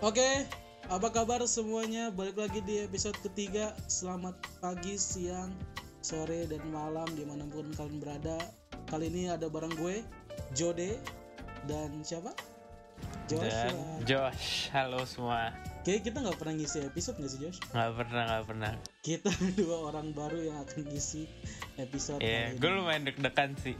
Oke, apa kabar semuanya? Balik lagi di episode ketiga. Selamat pagi, siang, sore, dan malam di mana pun kalian berada. Kali ini ada bareng gue, Jode, dan siapa? Dan Joshua. Josh, halo semua. Kayaknya kita nggak pernah ngisi episode nggak sih Josh? Nggak pernah, nggak pernah. Kita dua orang baru yang akan ngisi episode Iya, kali gue lumayan deg-degan sih.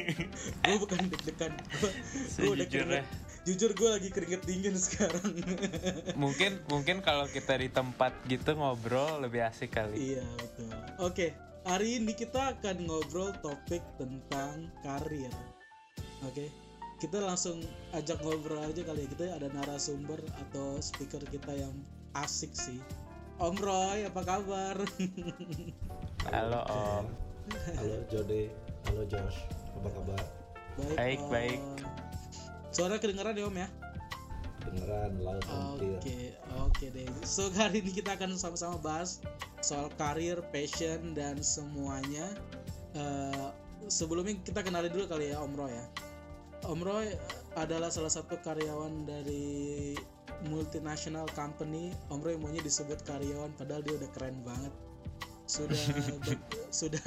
Gue bukan deg-degan. Gue udah Sejujurnya. Jujur gue lagi keringet dingin sekarang. mungkin mungkin kalau kita di tempat gitu ngobrol lebih asik kali. Iya betul. Oke, hari ini kita akan ngobrol topik tentang karir. Oke, kita langsung ajak ngobrol aja kali ya. Kita ada narasumber atau speaker kita yang asik sih. Om Roy, apa kabar? Halo Om. Halo Jode, halo Josh, apa kabar? Baik, Om. baik. Suara kedengeran ya Om ya? Beneran laut Oke, hampir. oke deh. So hari ini kita akan sama-sama bahas soal karir, passion dan semuanya. Eh, sebelumnya kita kenali dulu kali ya Om Roy ya. Om Roy adalah salah satu karyawan dari multinational company. Om Roy maunya disebut karyawan padahal dia udah keren banget. Sudah ber- sudah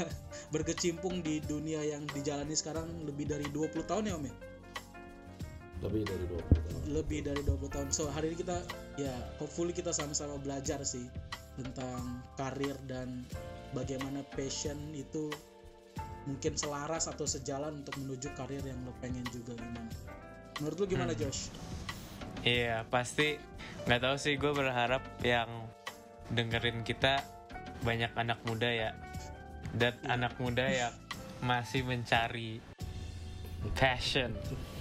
berkecimpung di dunia yang dijalani sekarang lebih dari 20 tahun ya Om ya? Lebih dari 20 tahun. lebih dari 20 tahun. So hari ini kita ya hopefully kita sama-sama belajar sih tentang karir dan bagaimana passion itu mungkin selaras atau sejalan untuk menuju karir yang lo pengen juga gimana. Menurut lu gimana Josh? Iya, pasti nggak tahu sih. Gue berharap yang dengerin kita banyak anak muda ya, dan anak muda yang masih mencari passion.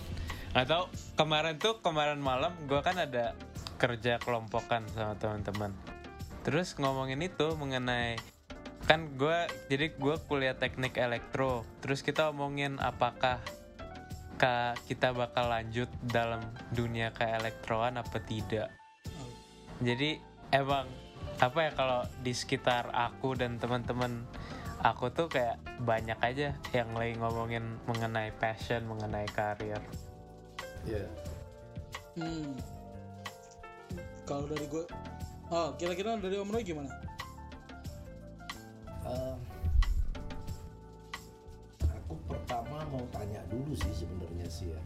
Tahu kemarin tuh kemarin malam gue kan ada kerja kelompokan sama teman-teman. Terus ngomongin itu mengenai kan gue jadi gue kuliah teknik elektro. Terus kita omongin apakah ka- kita bakal lanjut dalam dunia keelektroan apa tidak. Jadi emang apa ya kalau di sekitar aku dan teman-teman aku tuh kayak banyak aja yang lagi ngomongin mengenai passion, mengenai karir. Iya. hmm. Kalau dari gue Oh, kira-kira dari Om Roy gimana? Em, aku pertama mau tanya dulu sih sebenarnya sih ya.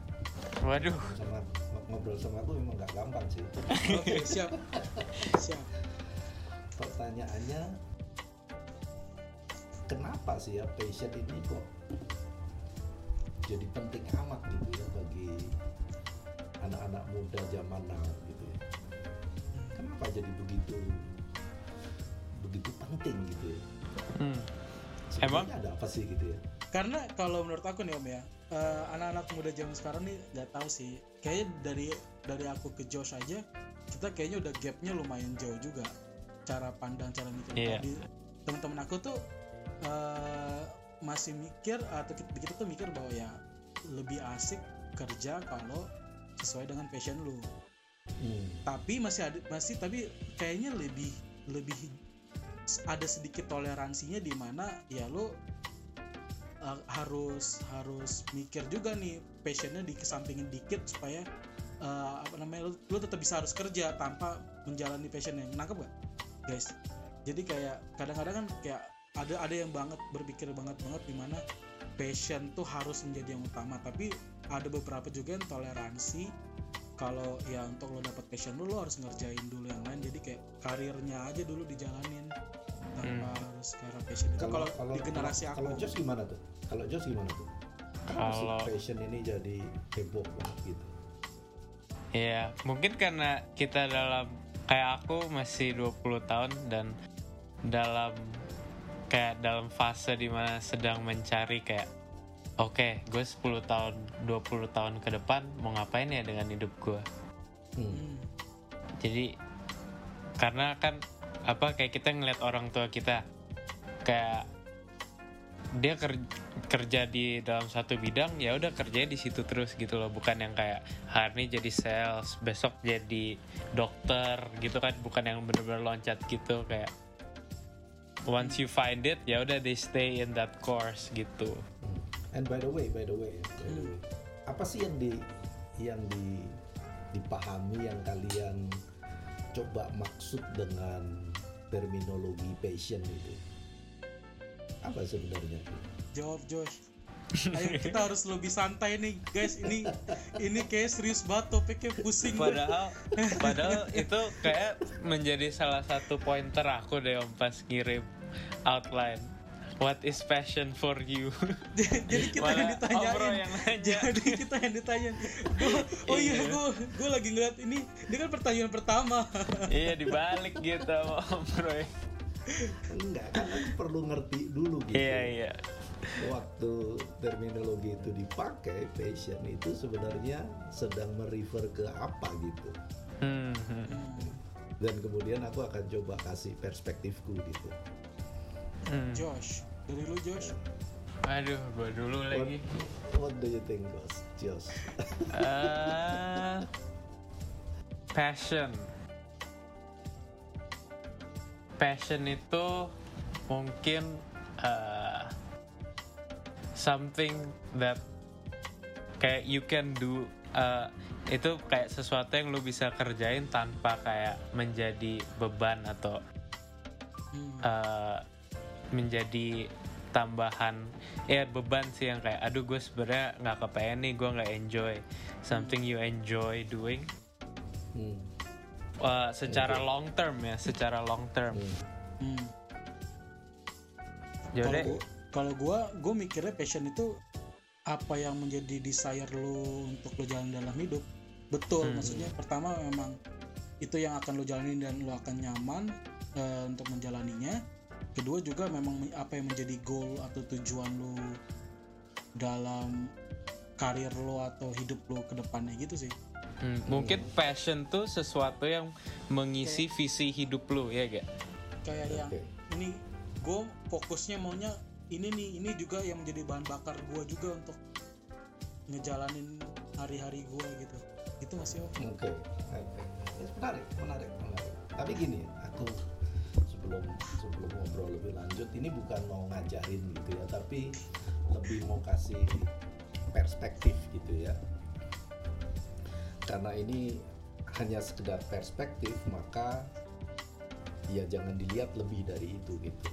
Waduh, Sama ngobrol sama aku memang nggak gampang sih. Oke, siap. Siap. Pertanyaannya kenapa sih ya passion ini kok jadi penting amat gitu ya bagi anak-anak muda zaman now gitu ya. Kenapa jadi begitu begitu penting gitu ya? hmm, Sebenarnya ada apa sih gitu ya? karena kalau menurut aku nih om ya eh, anak-anak muda zaman sekarang nih nggak tahu sih kayaknya dari dari aku ke Josh aja kita kayaknya udah gapnya lumayan jauh juga cara pandang cara mikir Iya. Di- teman-teman aku tuh eh, masih mikir atau kita, kita tuh mikir bahwa ya lebih asik kerja kalau sesuai dengan passion lu. Hmm. tapi masih ada masih tapi kayaknya lebih lebih ada sedikit toleransinya di mana ya lo uh, harus harus mikir juga nih passionnya dikesampingin dikit supaya uh, apa namanya lo, lo tetap bisa harus kerja tanpa menjalani passionnya. Nangkep gak guys jadi kayak kadang-kadang kan kayak ada ada yang banget berpikir banget banget di mana passion tuh harus menjadi yang utama tapi ada beberapa juga yang toleransi kalau ya untuk lo dapet passion lo lo harus ngerjain dulu yang lain jadi kayak karirnya aja dulu dijalanin tanpa harus ke arah passion itu kalau di generasi aku kalau Jos gimana tuh? Kalau Jos gimana tuh? Kalau- passion ini jadi heboh banget gitu? ya mungkin karena kita dalam kayak aku masih 20 tahun dan dalam kayak dalam fase di mana sedang mencari kayak oke gue 10 tahun 20 tahun ke depan mau ngapain ya dengan hidup gue? Hmm. Jadi karena kan apa kayak kita ngeliat orang tua kita kayak dia ker- kerja di dalam satu bidang ya udah kerjanya di situ terus gitu loh. Bukan yang kayak hari ini jadi sales besok jadi dokter gitu kan. Bukan yang bener-bener loncat gitu kayak once you find it ya udah they stay in that course gitu. And by the way, by the way, by the Hmm. way, apa sih yang di yang di dipahami yang kalian coba maksud dengan terminologi passion itu apa sebenarnya Jawab Josh. Ayo kita harus lebih santai nih guys. Ini ini kayak serius banget topiknya pusing. Padahal padahal itu kayak menjadi salah satu pointer aku deh om pas ngirim outline. What is passion for you? Jadi kita yang Malah ditanyain. Bro yang nanya. Jadi kita yang ditanyain. Gua, oh iya, Iya. gue gue lagi ngeliat ini. Ini kan pertanyaan pertama. iya dibalik gitu Om Bro. enggak kan aku perlu ngerti dulu gitu Iya iya. waktu terminologi itu dipakai passion itu sebenarnya sedang merefer ke apa gitu Hmm, hmm, dan kemudian aku akan coba kasih perspektifku gitu hmm. Josh, dari lu Josh. Aduh, gua dulu lagi. what do you think Gos? Jos Eh, passion. Passion itu mungkin eh, something that kayak you can do eh, itu kayak sesuatu yang lu bisa kerjain tanpa kayak menjadi beban atau Hmm. Menjadi tambahan ya beban sih yang kayak aduh gue sebenarnya nggak kepengen nih gue nggak enjoy something you enjoy doing hmm. Uh, secara long term ya secara long term Hmm. Hmm. jadi Kalau gua gue mikirnya passion itu apa yang menjadi desire lu untuk lu jalan dalam hidup. Betul, Hmm. maksudnya pertama memang itu yang akan lu jalanin dan lu akan nyaman eh, untuk menjalaninya. Kedua juga memang me- apa yang menjadi goal atau tujuan lu dalam karir lu atau hidup lu ke depannya gitu sih. hmm, mungkin passion tuh sesuatu yang mengisi visi hidup lu ya gak Kayak yang ini gue fokusnya maunya ini nih ini juga yang menjadi bahan bakar gue juga untuk ngejalanin hari-hari gue gitu itu masih oke Oke, oke. Yes, menarik, menarik, menarik. Tapi gini, aku sebelum sebelum ngobrol lebih lanjut, ini bukan mau ngajarin gitu ya, tapi lebih mau kasih perspektif gitu ya. Karena ini hanya sekedar perspektif, maka ya jangan dilihat lebih dari itu gitu.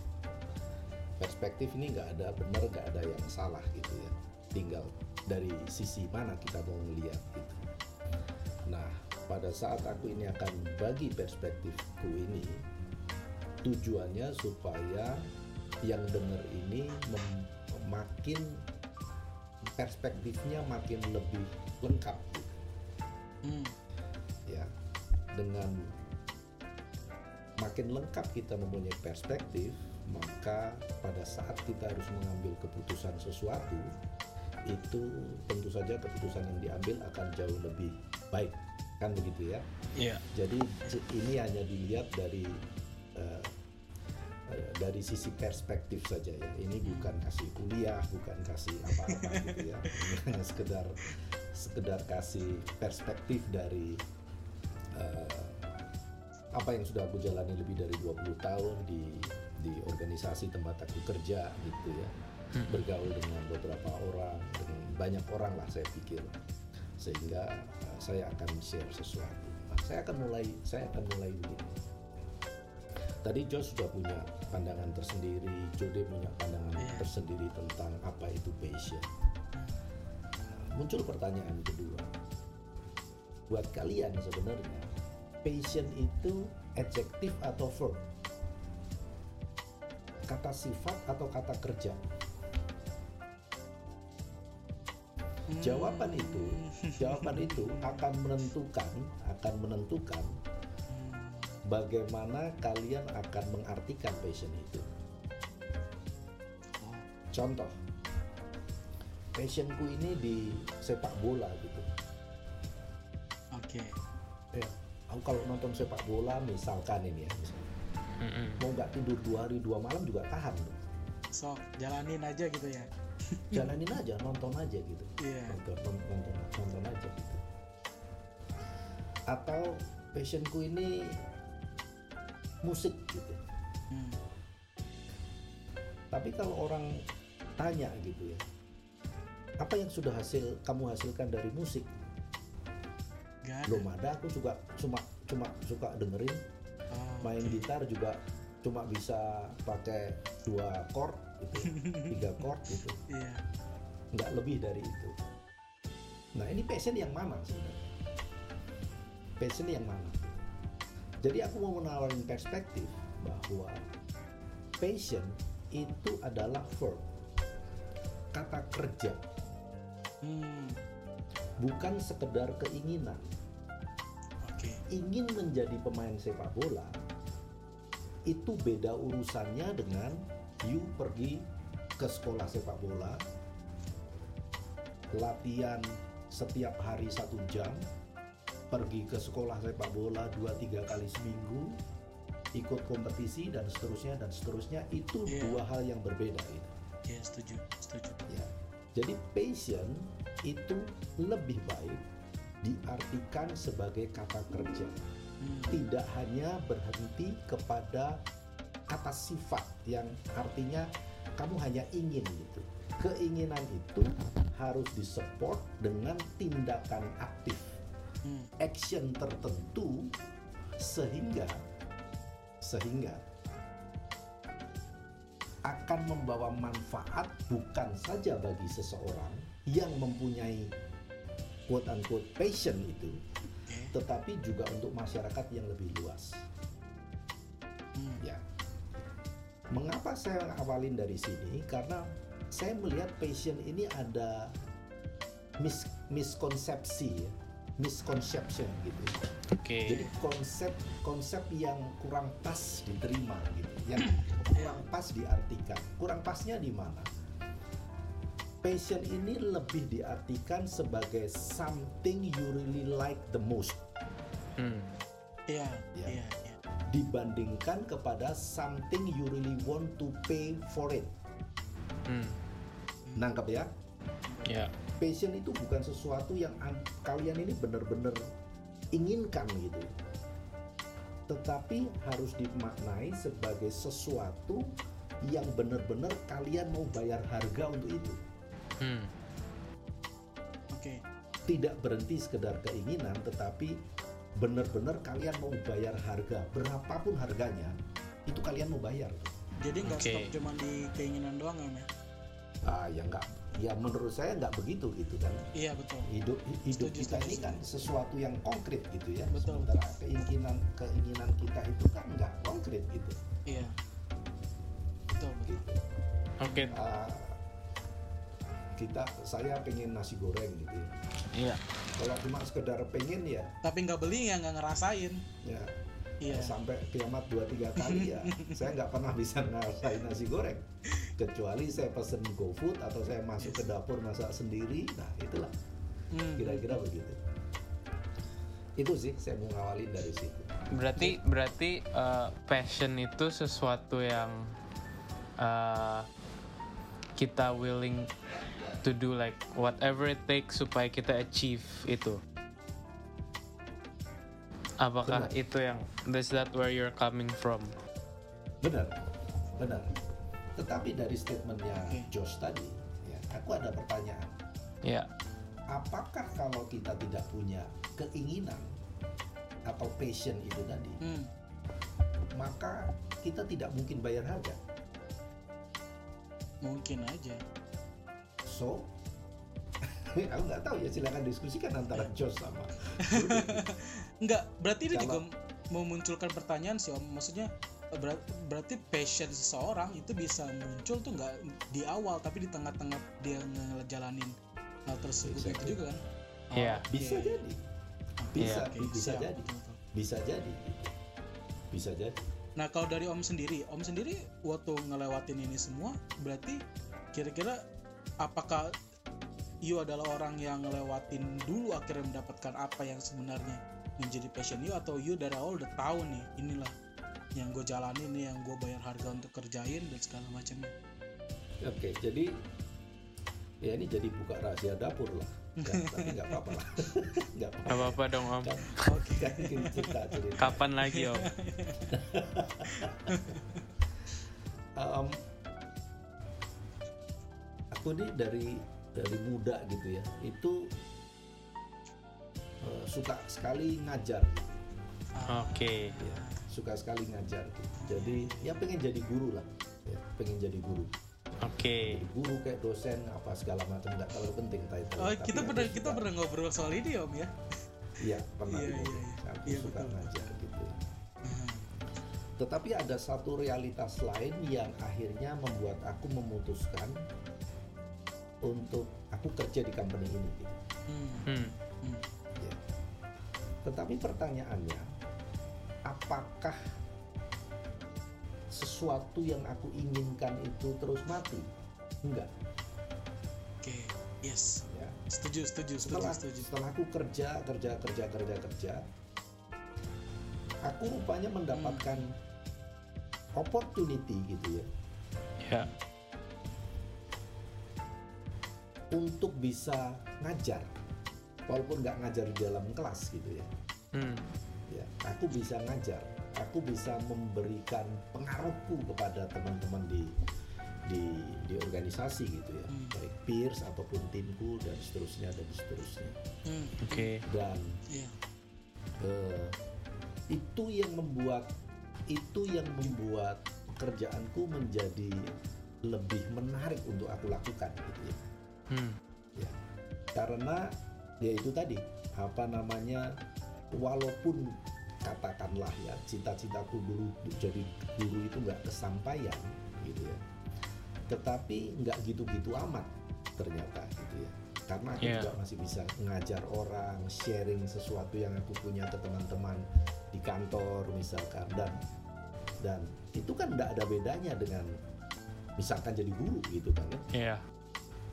Perspektif ini nggak ada benar, nggak ada yang salah gitu ya. Tinggal dari sisi mana kita mau melihat gitu. Nah, pada saat aku ini akan bagi perspektifku ini, tujuannya supaya yang dengar ini makin perspektifnya makin lebih lengkap, hmm. ya. Dengan makin lengkap kita mempunyai perspektif, maka pada saat kita harus mengambil keputusan sesuatu, itu tentu saja keputusan yang diambil akan jauh lebih baik, kan begitu ya? iya Jadi ini hanya dilihat dari eh, dari sisi perspektif saja ya. Ini bukan kasih kuliah, bukan kasih apa-apa gitu ya. Hanya sekedar sekedar kasih perspektif dari eh, apa yang sudah aku jalani lebih dari 20 tahun di di organisasi tempat aku kerja gitu ya. Bergaul dengan beberapa orang, dengan banyak orang lah saya pikir. Sehingga eh, saya akan share sesuatu. Saya akan mulai saya akan mulai begini. Tadi Josh sudah punya pandangan tersendiri, Jode punya pandangan Iya. tersendiri tentang apa itu passion. Nah, muncul pertanyaan kedua. Buat kalian sebenarnya passion itu adjektif atau verb? Kata sifat atau kata kerja? Jawaban itu, jawaban itu akan menentukan, akan menentukan bagaimana kalian akan mengartikan passion itu. Contoh, passionku ini di sepak bola gitu. oke Ya, aku kalau nonton sepak bola misalkan ini ya, misalkan, Mm-mm. mau nggak tidur dua hari dua malam juga tahan. loh. sok jalanin aja gitu ya Jalanin aja, nonton aja gitu. iya nonton nonton nonton, nonton aja gitu atau passionku ini musik gitu Hmm. tapi kalau orang tanya gitu ya apa yang sudah hasil kamu hasilkan dari musik Gak ada. belum ada aku juga cuma cuma suka dengerin Oh, main oke. gitar juga cuma bisa pakai dua chord gitu tiga chord gitu Iya. nggak lebih dari itu nah ini passion yang mana sebenarnya passion yang mana jadi aku mau menawarin perspektif bahwa passion itu adalah verb kata kerja Hmm. bukan sekedar keinginan Oke. ingin menjadi pemain sepak bola itu beda urusannya dengan you pergi ke sekolah sepak bola latihan setiap hari satu jam pergi ke sekolah sepak bola dua tiga kali seminggu ikut kompetisi dan seterusnya dan seterusnya itu Iya. dua hal yang berbeda gitu. Iya setuju, setuju. Ya. Jadi passion itu lebih baik diartikan sebagai kata kerja Hmm. tidak hanya berhenti kepada kata sifat yang artinya kamu hanya ingin gitu. Keinginan itu harus disupport dengan tindakan aktif. Action tertentu sehingga sehingga akan membawa manfaat bukan saja bagi seseorang yang mempunyai quote unquote passion itu tetapi juga untuk masyarakat yang lebih luas. Hmm. Ya. Mengapa saya awalin dari sini? Karena saya melihat passion ini ada mis miskonsepsi, ya. Misconception gitu. Oke. Jadi konsep-konsep yang kurang pas diterima gitu, yang kurang pas diartikan. Kurang pasnya di mana? Passion ini lebih diartikan sebagai something you really like the most. Hmm. Iya, Ya. iya, iya. dibandingkan kepada something you really want to pay for it. Hmm. Nangkep ya? Ya. Passion itu bukan sesuatu yang an- kalian ini benar-benar inginkan gitu. Tetapi harus dimaknai sebagai sesuatu yang benar-benar kalian mau bayar harga untuk itu. Hmm. Oke. Tidak berhenti sekedar keinginan tetapi benar-benar kalian mau bayar harga berapapun harganya itu kalian mau bayar. Jadi nggak Oke. stop cuma di keinginan doang ya, Mel? Ah ya enggak ya menurut saya nggak begitu gitu kan. Iya betul. hidup hidup Setuju, kita setuju, ini kan sesuatu yang konkret gitu ya Betul. sementara keinginan keinginan kita itu kan nggak konkret gitu Iya. Betul, betul. gitu Oke. Ah, kita saya pengen nasi goreng gitu ya Iya. kalau cuma sekedar pengen ya Tapi nggak beli ya nggak ngerasain. ya Iya. sampai kiamat dua tiga kali ya. Saya nggak pernah bisa ngerasain nasi goreng. Kecuali saya pesen GoFood atau saya masuk ke dapur masak sendiri. Nah itulah. Hmm. kira-kira begitu. Itu sih saya mau ngawalin dari situ. Berarti berarti uh, passion itu sesuatu yang uh, kita willing to do like whatever it takes supaya kita achieve itu. Apakah Benar. itu yang is that where you're coming from? Benar, benar. Tetapi dari statementnya Oke. Josh tadi, ya, aku ada pertanyaan. Ya. Apakah kalau kita tidak punya keinginan atau passion itu tadi, Hmm. maka kita tidak mungkin bayar harga? Mungkin aja. So, aku nggak tahu ya. Silakan diskusikan antara Josh sama. Enggak, berarti ini juga memunculkan pertanyaan sih Om. Maksudnya berat- berarti passion seseorang itu bisa muncul tuh nggak di awal tapi di tengah-tengah dia ngejalanin hal tersebut Exactly. itu juga kan? Iya. oke. Bisa jadi, bisa, Oke, bisa siap, jadi, bisa jadi, bisa jadi. Nah kalau dari Om sendiri, Om sendiri waktu ngelewatin ini semua, berarti kira-kira apakah you adalah orang yang ngelewatin dulu akhirnya mendapatkan apa yang sebenarnya menjadi passion you atau you dari awal udah tahu nih inilah yang gue jalanin nih yang gue bayar harga untuk kerjain dan segala macamnya. Oke, jadi ya ini jadi buka rahasia dapur lah. Ya, tapi nggak apa-apa lah. Nggak Gak apa-apa. dong om. Kan, kan kita cerita cerita. Kapan lagi om? Em, aku nih dari dari muda gitu ya, itu eh, suka sekali ngajar Oke. ya suka sekali ngajar jadi ya pengen jadi guru lah ya, pengen jadi guru Oke. jadi guru kayak dosen apa segala macam nggak terlalu penting title Oh, Tapi kita aku pernah kita pernah ngobrol soal ini om ya. iya pernah Iya, iya, aku Iya, suka betul. ngajar gitu Hmm. tetapi ada satu realitas lain yang akhirnya membuat aku memutuskan untuk aku kerja di company ini gitu. Hmm. Hmm. Hmm. Ya. Tetapi pertanyaannya, apakah sesuatu yang aku inginkan itu terus mati? Enggak. Oke, yes. Ya. Setuju, setuju, setuju, Setelah, setuju. setelah aku kerja, kerja, kerja, kerja, kerja, aku rupanya mendapatkan opportunity gitu ya Ya. untuk bisa ngajar, walaupun nggak ngajar di dalam kelas gitu ya. Hmm. ya aku bisa ngajar aku bisa memberikan pengaruhku kepada teman-teman di di di organisasi gitu ya Hmm. baik peers ataupun timku dan seterusnya dan seterusnya Hmm. Oke. dan Iya. eh, itu yang membuat itu yang membuat pekerjaanku menjadi lebih menarik untuk aku lakukan gitu ya Hmm. ya karena ya itu tadi apa namanya walaupun katakanlah ya cita-citaku dulu jadi guru itu nggak kesampaian gitu ya tetapi nggak gitu-gitu amat ternyata gitu ya karena aku Iya. juga masih bisa ngajar orang sharing sesuatu yang aku punya ke teman-teman di kantor misalkan dan dan itu kan nggak ada bedanya dengan misalkan jadi guru gitu kan ya Iya.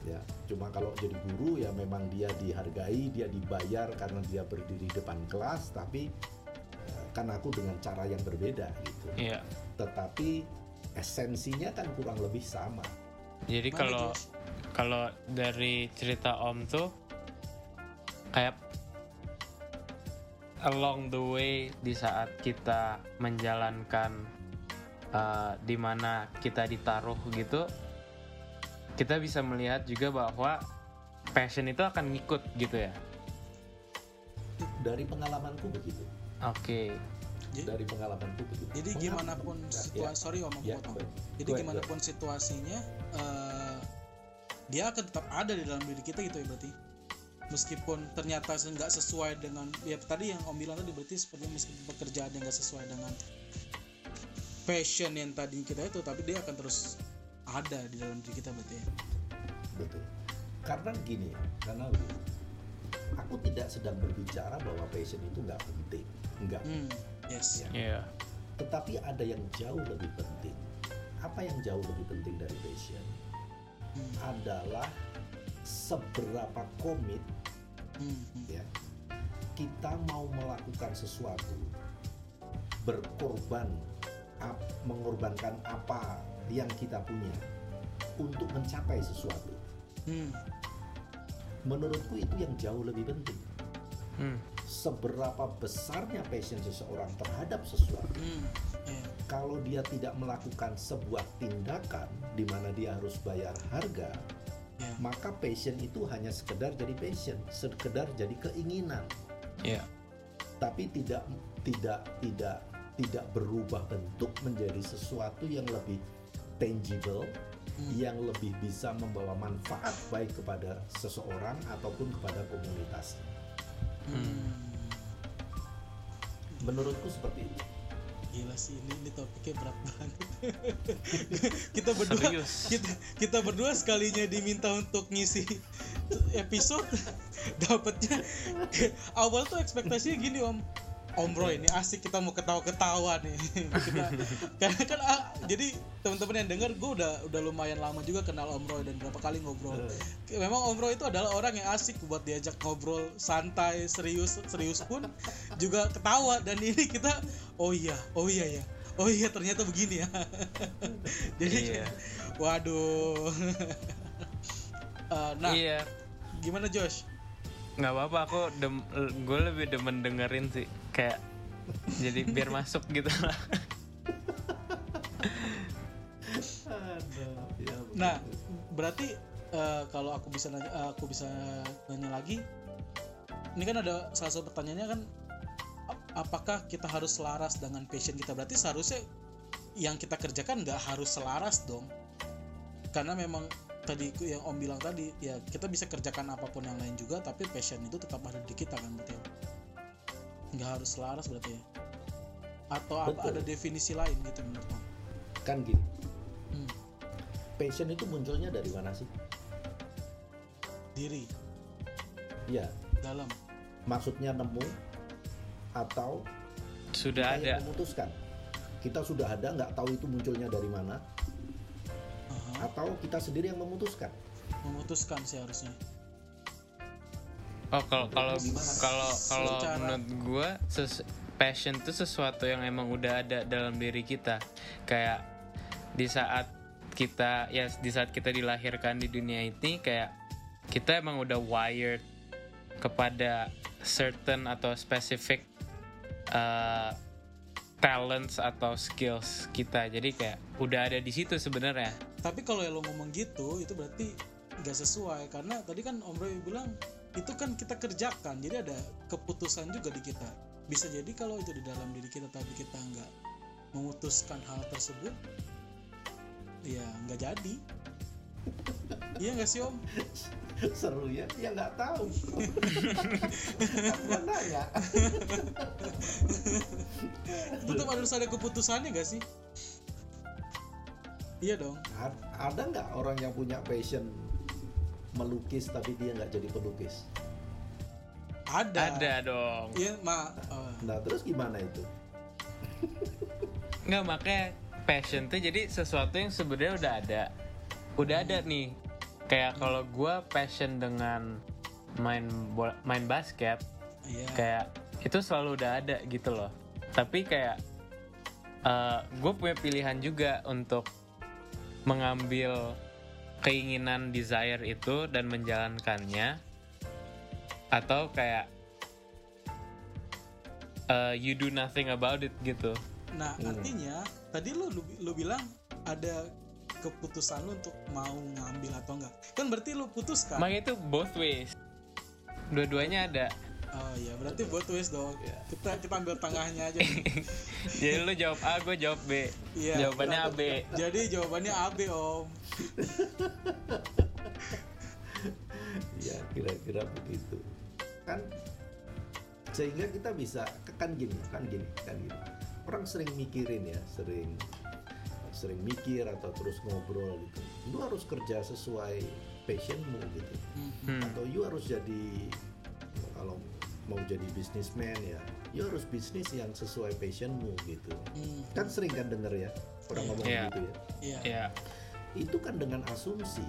Ya cuma kalau jadi guru ya memang dia dihargai dia dibayar karena dia berdiri di depan kelas tapi eh, kan aku dengan cara yang berbeda gitu. Iya. tetapi esensinya kan kurang lebih sama. Jadi Mana, kalau kalau dari cerita Om tuh kayak along the way di saat kita menjalankan uh, di mana kita ditaruh gitu kita bisa melihat juga bahwa passion itu akan ngikut gitu ya. dari pengalamanku begitu Oke. Jadi, dari pengalamanku begitu jadi Pengalaman- gimana pun Ya, situasi, sorry om, aku ya, potong. Jadi gimana pun situasinya, eh, dia akan tetap ada di dalam diri kita gitu ya berarti. Meskipun ternyata nggak sesuai dengan ya tadi yang om bilang tadi berarti seperti meskipun pekerjaan yang nggak sesuai dengan passion yang tadi kita itu, tapi dia akan terus ada di dalam diri kita berarti. ya. betul karena gini karena aku tidak sedang berbicara bahwa passion itu nggak penting enggak Hmm, yes. Ya. Iya. tetapi ada yang jauh lebih penting apa yang jauh lebih penting dari passion Hmm, adalah seberapa komit hmm, hmm. ya kita mau melakukan sesuatu berkorban ap- mengorbankan apa yang kita punya untuk mencapai sesuatu Hmm, menurutku itu yang jauh lebih penting Hmm. seberapa besarnya passion seseorang terhadap sesuatu hmm, ya. kalau dia tidak melakukan sebuah tindakan di mana dia harus bayar harga Ya. maka passion itu hanya sekedar jadi passion sekedar jadi keinginan Iya. tapi tidak tidak tidak tidak berubah bentuk menjadi sesuatu yang lebih tangible Hmm. yang lebih bisa membawa manfaat baik kepada seseorang ataupun kepada komunitas Hmm. menurutku seperti itu Gila sih ini, ini topiknya berat banget. kita berdua Serius. kita kita berdua sekalinya diminta untuk ngisi episode dapatnya awal tuh ekspektasinya gini om Om Bro ini asik kita mau ketawa-ketawa nih. Kita, karena kan ah, jadi teman-teman yang dengar gue udah udah lumayan lama juga kenal Om Roy dan berapa kali ngobrol. Memang Om Roy itu adalah orang yang asik buat diajak ngobrol santai serius serius pun juga ketawa. Dan ini kita oh iya oh iya ya. Oh iya ternyata begini ya. Jadi Iya. waduh. Eh, nah Iya. gimana Josh nggak apa-apa aku dem gue lebih demen dengerin sih kayak jadi biar masuk gitu lah. Nah berarti eh, kalau aku bisa nanya, eh, aku bisa nanya lagi ini kan ada salah satu pertanyaannya kan ap- apakah kita harus selaras dengan passion kita? Berarti seharusnya yang kita kerjakan nggak harus selaras dong. Karena memang tadi yang om bilang tadi ya kita bisa kerjakan apa pun yang lain juga tapi passion itu tetap ada di kita kan berarti ya. Nggak harus selaras berarti ya. Atau apa Betul. ada definisi lain gitu menurut om? Kan gini. Hmm, passion itu munculnya dari mana sih? Diri. Ya dalam. Maksudnya nemu atau sudah ada. memutuskan? Kita sudah ada nggak tahu itu munculnya dari mana Aha, atau kita sendiri yang memutuskan? Memutuskan sih harusnya. Oh kalau kalau Gimana? kalau kalau Secara- menurut gua ses- passion itu sesuatu yang emang udah ada dalam diri kita. Kayak di saat kita ya di saat kita dilahirkan di dunia ini kayak kita emang udah wired kepada certain atau specific uh, talents atau skills kita. Jadi kayak udah ada di situ sebenarnya. Tapi kalau lo ngomong gitu itu berarti nggak sesuai. Karena tadi kan Om Roy bilang itu kan kita kerjakan. Jadi ada keputusan juga di kita. Bisa jadi kalau itu di dalam diri kita tapi kita nggak memutuskan hal tersebut ya nggak jadi. Iya nggak sih Om seru ya ya nggak tahu. Gua nanya. Tetap harus ada keputusannya nggak sih? Iya dong. Ad- ada nggak orang yang punya passion melukis tapi dia nggak jadi pelukis? Ada. Ada dong. Iya ma oh, nah terus gimana itu? Nggak makanya passion tuh jadi sesuatu yang sebenarnya udah ada. Udah ada nih kayak kalau gue passion dengan main bola, main basket iya. kayak itu selalu udah ada gitu loh. Tapi kayak gue punya pilihan juga untuk mengambil keinginan desire itu dan menjalankannya. Atau kayak uh, you do nothing about it gitu. Nah, Hmm. artinya tadi lu, lu lu bilang ada keputusan lu untuk mau ngambil atau enggak. Kan berarti lu putuskan. makanya itu both ways dua-duanya ada Oh iya, berarti buat twist dong. Iya. Kita kita ambil tengahnya aja. jadi lu jawab A gue jawab B Iya. jawabannya AB Jadi jawabannya AB, Om. ya kira-kira begitu kan sehingga kita bisa kan gini kan gini kan gini orang sering mikirin ya sering sering mikir atau terus ngobrol gitu lu harus kerja sesuai passionmu gitu Hmm. Atau you harus jadi kalau mau jadi bisnismen ya you harus bisnis yang sesuai passionmu gitu Hmm. kan sering kan denger ya orang Iya. ngomong Iya. gitu ya Iya. ya itu kan dengan asumsi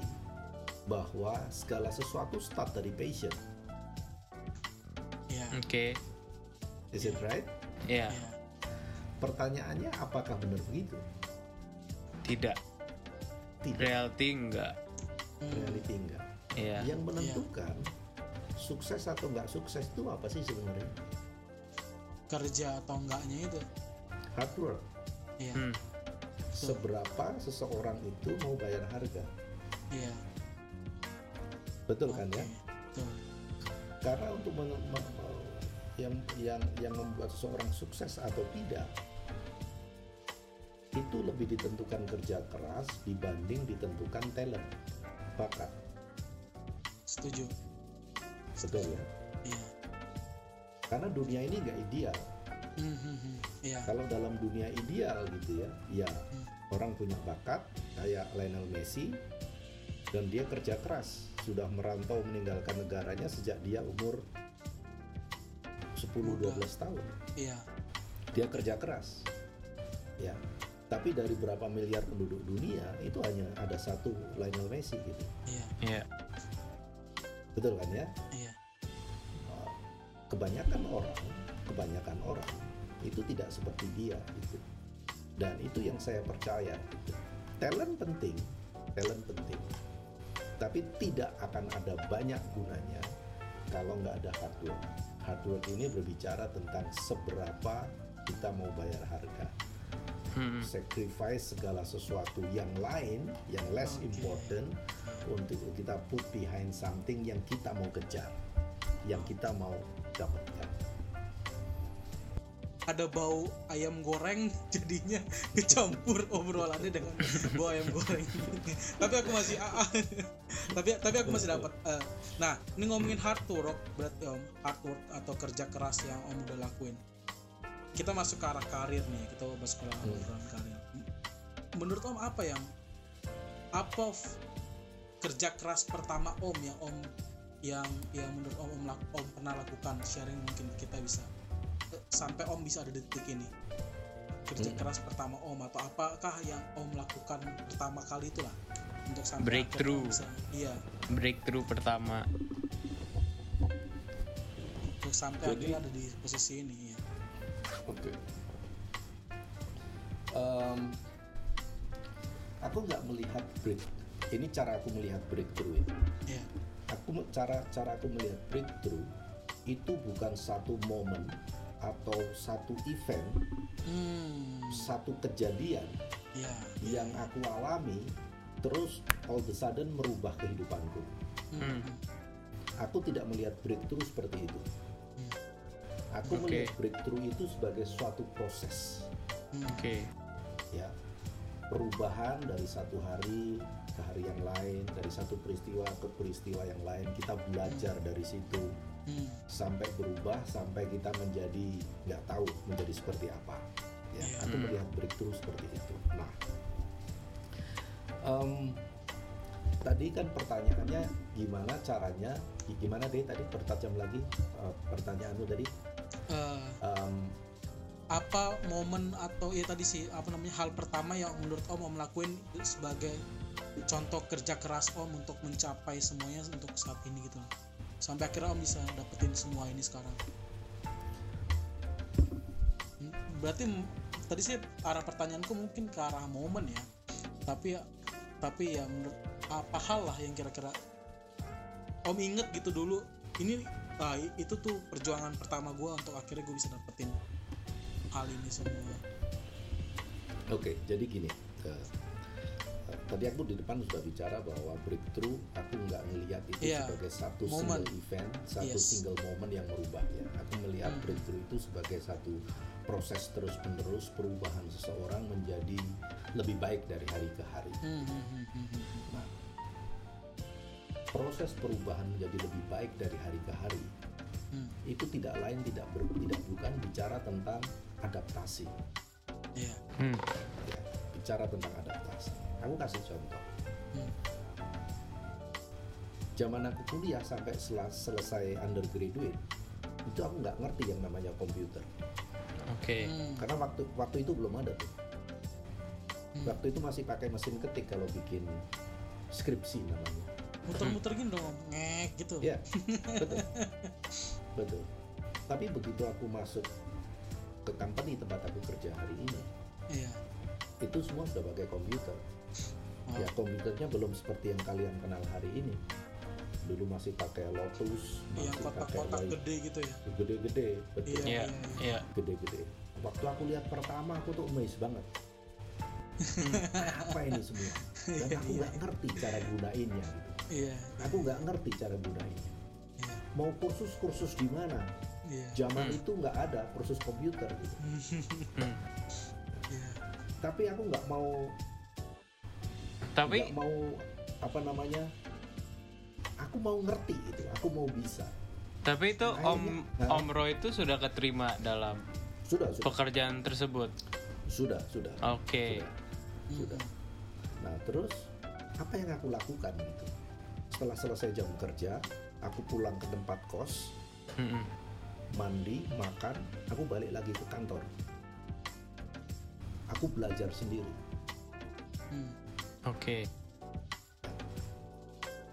bahwa segala sesuatu start dari passion Iya. oke is it right ya Iya. pertanyaannya apakah benar begitu tidak tidak reality enggak reality enggak ya yang menentukan sukses atau nggak sukses itu apa sih sebenarnya Kerja atau enggaknya itu. hard work Iya. Hmm. seberapa seseorang itu mau bayar harga Iya. betul kan ya. Betul. karena untuk men- men- yang yang yang membuat seseorang sukses atau tidak itu lebih ditentukan kerja keras dibanding ditentukan talent bakat Setuju. betul ya Iya. karena dunia ini nggak ideal hmm. Iya. kalau dalam dunia ideal gitu ya ya Hmm. orang punya bakat kayak Lionel Messi dan dia kerja keras sudah merantau meninggalkan negaranya sejak dia umur 10-12 tahun Iya. dia kerja keras ya tapi dari berapa miliar penduduk dunia itu hanya ada satu Lionel Messi gitu. Iya. ya betul kan ya? Iya. kebanyakan orang kebanyakan orang itu tidak seperti dia gitu. Dan itu yang saya percaya gitu. talent penting talent penting. Tapi tidak akan ada banyak gunanya kalau nggak ada hard work. Hard work ini berbicara tentang seberapa kita mau bayar harga Hmm. sacrifice segala sesuatu yang lain yang less Oke. important untuk kita put behind something yang kita mau kejar yang kita mau dapatkan. ada bau ayam goreng jadinya kecampur obrolannya dengan bau ayam goreng tapi aku masih ah. tapi tapi aku masih dapat eh, nah ini ngomongin hard work berarti om hard work atau kerja keras yang om udah lakuin kita masuk ke arah karir nih kita masuk ke arah Hmm. karir menurut om apa yang apa kerja keras pertama om yang om yang yang menurut om om, lak- om pernah lakukan sharing mungkin kita bisa sampai om bisa ada detik ini kerja Hmm. keras pertama om atau apakah yang om lakukan pertama kali itulah untuk sampai Breakthrough. bisa iya breakthrough pertama untuk sampai Jadi- akhirnya ada di posisi ini ya Oke. Em, aku nggak melihat break. Ini cara aku melihat breakthrough ya. iya Aku cara cara aku melihat breakthrough itu bukan satu momen atau satu event, hmm satu kejadian iya yang aku alami terus all of a sudden merubah kehidupanku. hmm. Aku tidak melihat breakthrough seperti itu. Aku Oke. melihat breakthrough itu sebagai suatu proses. Oke ya perubahan dari satu hari ke hari yang lain dari satu peristiwa ke peristiwa yang lain kita belajar dari situ Hmm. sampai berubah sampai kita menjadi nggak tahu menjadi seperti apa ya Iya. aku Hmm. melihat breakthrough seperti itu nah em, tadi kan pertanyaannya gimana caranya gimana deh tadi pertajam lagi eh, pertanyaanmu tadi apa momen atau ya tadi sih apa namanya hal pertama yang menurut om om lakuin sebagai contoh kerja keras om untuk mencapai semuanya untuk saat ini gitu sampai akhirnya om bisa dapetin semua ini sekarang. Hmm, berarti tadi sih arah pertanyaanku mungkin ke arah momen ya. Tapi ya tapi ya menurut apa hal lah yang kira-kira om inget gitu dulu ini ah, itu tuh perjuangan pertama gue untuk akhirnya gue bisa dapetin hal ini semua Oke, jadi gini. eh, tadi aku di depan sudah bicara bahwa breakthrough aku nggak ngelihat itu Iya, sebagai satu momen. single event, satu Yes. single momen yang merubah ya. Aku melihat Hmm. breakthrough itu sebagai satu proses terus-menerus perubahan seseorang menjadi lebih baik dari hari ke hari. Hmm, hmm, hmm, hmm. Nah, proses perubahan menjadi lebih baik dari hari ke hari Hmm, itu tidak lain tidak ber, tidak bukan bicara tentang adaptasi. iya. hmm. ya, bicara tentang adaptasi. Aku kasih contoh. Hmm, Zaman aku kuliah sampai sela- selesai undergraduate, itu aku nggak ngerti yang namanya komputer. oke hmm, Karena waktu waktu itu belum ada tuh. hmm. Waktu itu masih pakai mesin ketik kalau bikin skripsi namanya. muter-muter gini dong ngek gitu Ya, betul, betul. Tapi begitu aku masuk ke company tempat aku kerja hari ini, iya itu semua sudah pakai komputer. Oh, Ya komputernya belum seperti yang kalian kenal hari ini. Dulu masih pakai Lotus, yang masih pakai kotak-kotak Wai- gede gitu ya gede-gede, betul. Iya, iya iya, iya Gede-gede. Waktu aku lihat pertama aku tuh amazed banget. Apa ini semua? Dan Iya, aku nggak ngerti cara gunainnya. Gitu. iya Aku nggak ngerti cara gunainnya. iya Mau kursus-kursus di mana? Iya Zaman Hmm. itu nggak ada kursus komputer. Gitu. Hmm. iya Tapi aku nggak mau tapi nggak mau apa namanya? Aku mau ngerti itu. Aku mau bisa. tapi itu om Akhirnya, nah. om Roy itu sudah keterima dalam Sudah, sudah, pekerjaan tersebut sudah, sudah. oke sudah. Nah terus apa yang aku lakukan gitu? Setelah selesai jam kerja, aku pulang ke tempat kos, Mm-mm. Mandi, makan, aku balik lagi ke kantor. Aku belajar sendiri. Hmm, oke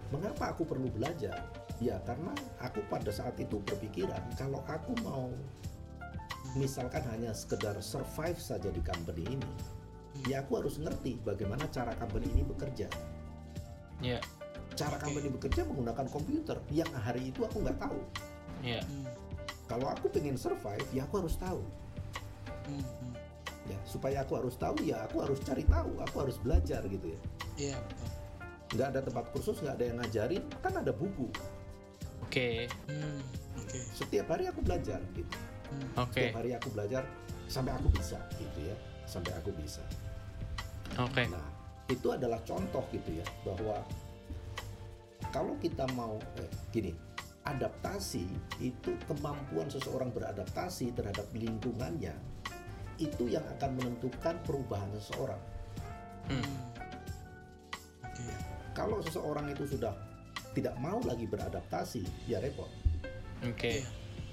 Mengapa aku perlu belajar? Ya karena aku pada saat itu berpikiran kalau aku mau misalkan hanya sekedar survive saja di company ini, ya aku harus ngerti bagaimana cara company ini bekerja. ya Cara Oke. company bekerja menggunakan komputer yang hari itu aku nggak tahu. ya hmm, Kalau aku pengen survive, ya aku harus tahu. hmm, hmm. Ya, supaya aku harus tahu, ya aku harus cari tahu, aku harus belajar gitu ya. iya betul Nggak ada tempat kursus, nggak ada yang ngajarin, kan ada buku. oke Oke. Hmm, oke. Setiap hari aku belajar gitu. Hmm. Oke. Setiap hari aku belajar sampai aku bisa gitu ya. Sampai aku bisa. Oke. Nah, itu adalah contoh gitu ya bahwa kalau kita mau eh, gini, adaptasi itu kemampuan seseorang beradaptasi terhadap lingkungannya itu yang akan menentukan perubahan seseorang. Hmm. Oke. Kalau seseorang itu sudah tidak mau lagi beradaptasi, ya repot. Oke. Iya.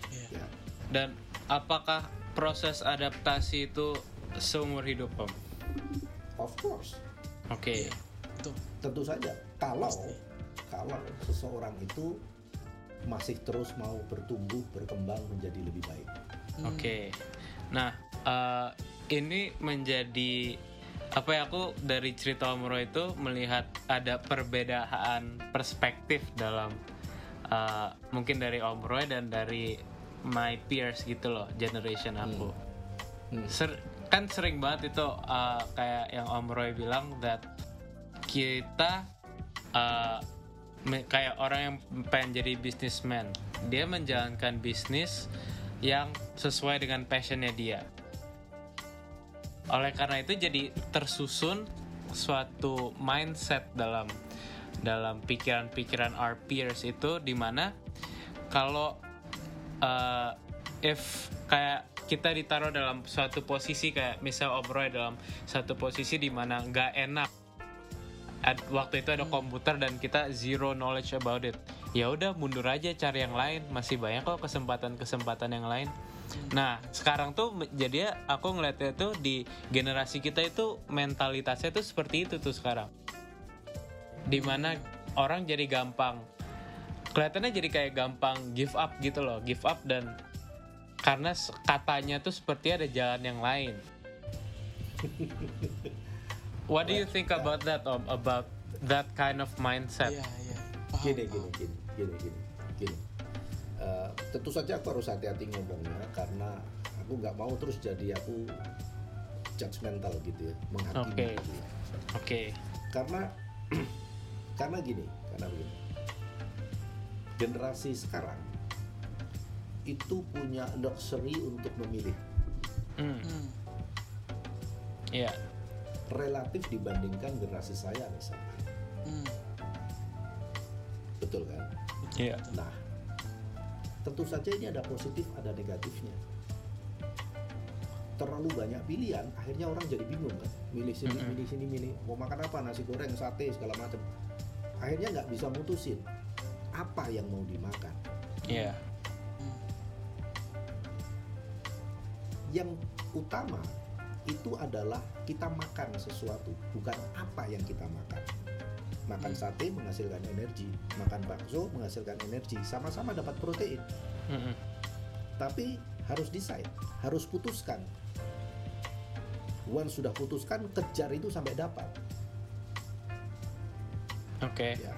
Iya. Ya. Dan apakah proses adaptasi itu seumur hidup, Om? Of course, Oke. Iya. Betul. tentu saja. Kalau Pasti. kalau seseorang itu masih terus mau bertumbuh, berkembang menjadi lebih baik. Hmm. Oke. Nah, eh, ini menjadi apa ya aku dari cerita Om Roy itu melihat ada perbedaan perspektif dalam eh, mungkin dari Om Roy dan dari my peers gitu loh, generation aku. Hmm. Ser- kan sering banget itu eh, kayak yang Om Roy bilang that kita eh, me- kayak orang yang pengen jadi businessman, dia menjalankan bisnis yang sesuai dengan passionnya dia. Oleh karena itu jadi tersusun suatu mindset dalam dalam pikiran-pikiran our peers itu di mana kalau uh, if kayak kita ditaruh dalam suatu posisi kayak misal Om dalam satu posisi di mana nggak enak Ad- waktu itu ada komputer dan kita zero knowledge about it. Ya udah mundur aja cari yang lain. Masih banyak kok kesempatan-kesempatan yang lain. Nah sekarang tuh jadi aku ngeliatnya tuh di generasi kita itu mentalitasnya tuh seperti itu tuh sekarang. Di mana orang jadi gampang. Kelihatannya jadi kayak gampang give up gitu loh give up dan karena katanya tuh seperti ada jalan yang lain what do you think about that om about that kind of mindset Iya, iya. Paham, Gini, paham. gini, gini, gini, gini, gini. Eh, tentu saja aku harus hati-hati ngomongnya karena aku nggak mau terus jadi aku judgmental gitu ya, menghakimi. Oke. gitu ya. oke Karena karena gini, karena begini. Generasi sekarang itu punya luxury untuk memilih hmm Hmm. iya relatif dibandingkan generasi saya misalnya. Hmm. Betul kan? Iya. betul. Nah, tentu saja ini ada positif, ada negatifnya. Terlalu banyak pilihan, akhirnya orang jadi bingung kan. Milih sini, Mm-mm. milih sini, milih. Mau makan apa? Nasi goreng, sate, segala macam. Akhirnya nggak bisa mutusin apa yang mau dimakan. iya Hmm. Yang utama itu adalah kita makan sesuatu, bukan apa yang kita makan. Makan Hmm. sate menghasilkan energi, makan bakso menghasilkan energi, sama-sama dapat protein. Mm-mm. tapi harus decide, harus putuskan. Once sudah putuskan, kejar itu sampai dapat. oke Ya,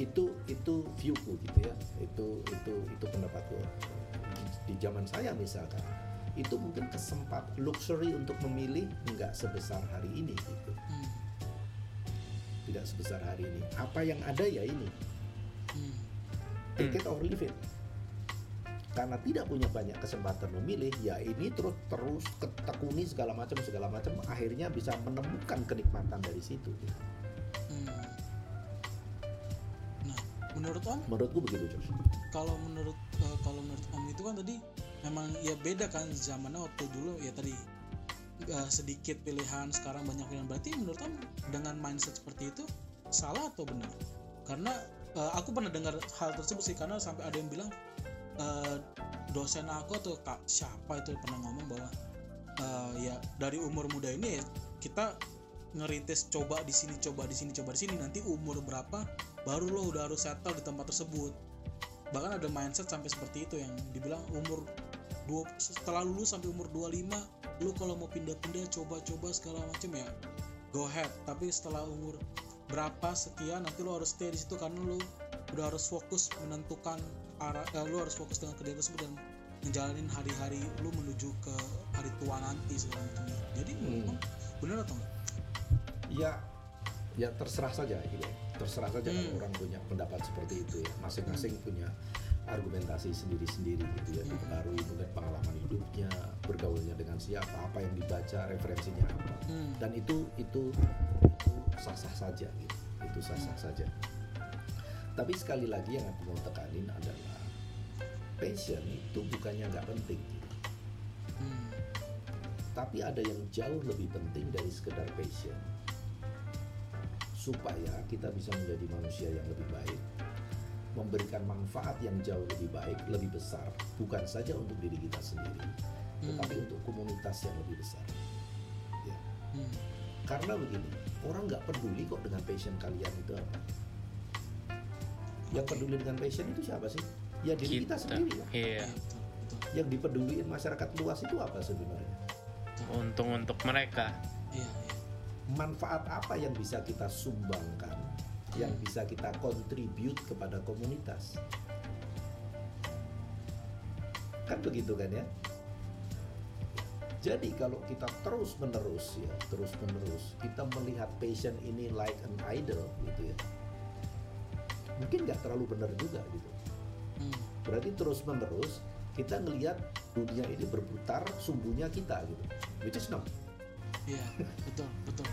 itu itu viewku gitu ya, itu itu itu pendapatku. Di zaman saya misalkan, itu mungkin kesempat luxury untuk memilih nggak sebesar hari ini gitu, Hmm. tidak sebesar hari ini. Apa yang ada ya ini, Hmm. take it or leave it. Karena tidak punya banyak kesempatan memilih, ya ini terus terus ketekuni segala macam segala macam, akhirnya bisa menemukan kenikmatan dari situ. Hmm. Nah, menurut Om, Menurutku begitu, Josh. kalau menurut eh, kalau menurut Om itu kan tadi memang ya beda kan zamannya waktu dulu. Ya tadi eh, sedikit pilihan sekarang banyak pilihan. Berarti menurut Om dengan mindset seperti itu salah atau benar? Karena eh, aku pernah dengar hal tersebut sih karena sampai ada yang bilang eh, dosen aku atau kak siapa itu pernah ngomong bahwa eh, ya dari umur muda ini ya kita ngerintis coba di sini coba di sini coba di sini. Nanti umur berapa baru lo udah harus settle di tempat tersebut. Bahkan ada mindset sampai seperti itu yang dibilang umur dua setelah lulus sampai umur 25 lu kalau mau pindah-pindah coba-coba segala macam ya go ahead tapi setelah umur berapa sekian nanti lu harus stay di situ karena lu udah harus fokus menentukan arah eh, lu harus fokus dengan kerjaan tersebut dan ngejalanin hari-hari lu menuju ke hari tua nanti segala macam jadi menurut Hmm. Bener atau enggak? Ya, ya terserah saja gitu. ya. Terserah saja kalau Hmm. orang punya pendapat seperti itu ya. Masing-masing punya argumentasi sendiri-sendiri gitu ya dipengaruhi mungkin pengalaman hidupnya bergaulnya dengan siapa apa yang dibaca referensinya apa Hmm. dan itu itu itu sah-sah saja gitu itu sah-sah saja tapi sekali lagi yang aku mau tekanin adalah passion itu bukannya nggak penting gitu. Hmm. tapi ada yang jauh lebih penting dari sekedar passion supaya kita bisa menjadi manusia yang lebih baik memberikan manfaat yang jauh lebih baik lebih besar bukan saja untuk diri kita sendiri tetapi untuk komunitas yang lebih besar. Ya. Hmm. karena begini orang nggak peduli kok dengan passion kalian itu apa. Yang peduli dengan passion itu siapa sih? Ya diri kita, sendiri lah. Iya. Yang dipeduliin masyarakat luas itu apa sebenarnya? Untung untuk mereka. Iya, iya. manfaat apa yang bisa kita sumbangkan yang bisa kita contribute kepada komunitas kan begitu kan ya jadi kalau kita terus menerus ya terus menerus kita melihat passion ini like an idol gitu ya mungkin nggak terlalu benar juga gitu Hmm. berarti terus menerus kita ngelihat dunia ini berputar sumbunya kita gitu which is not Iya, betul, betul.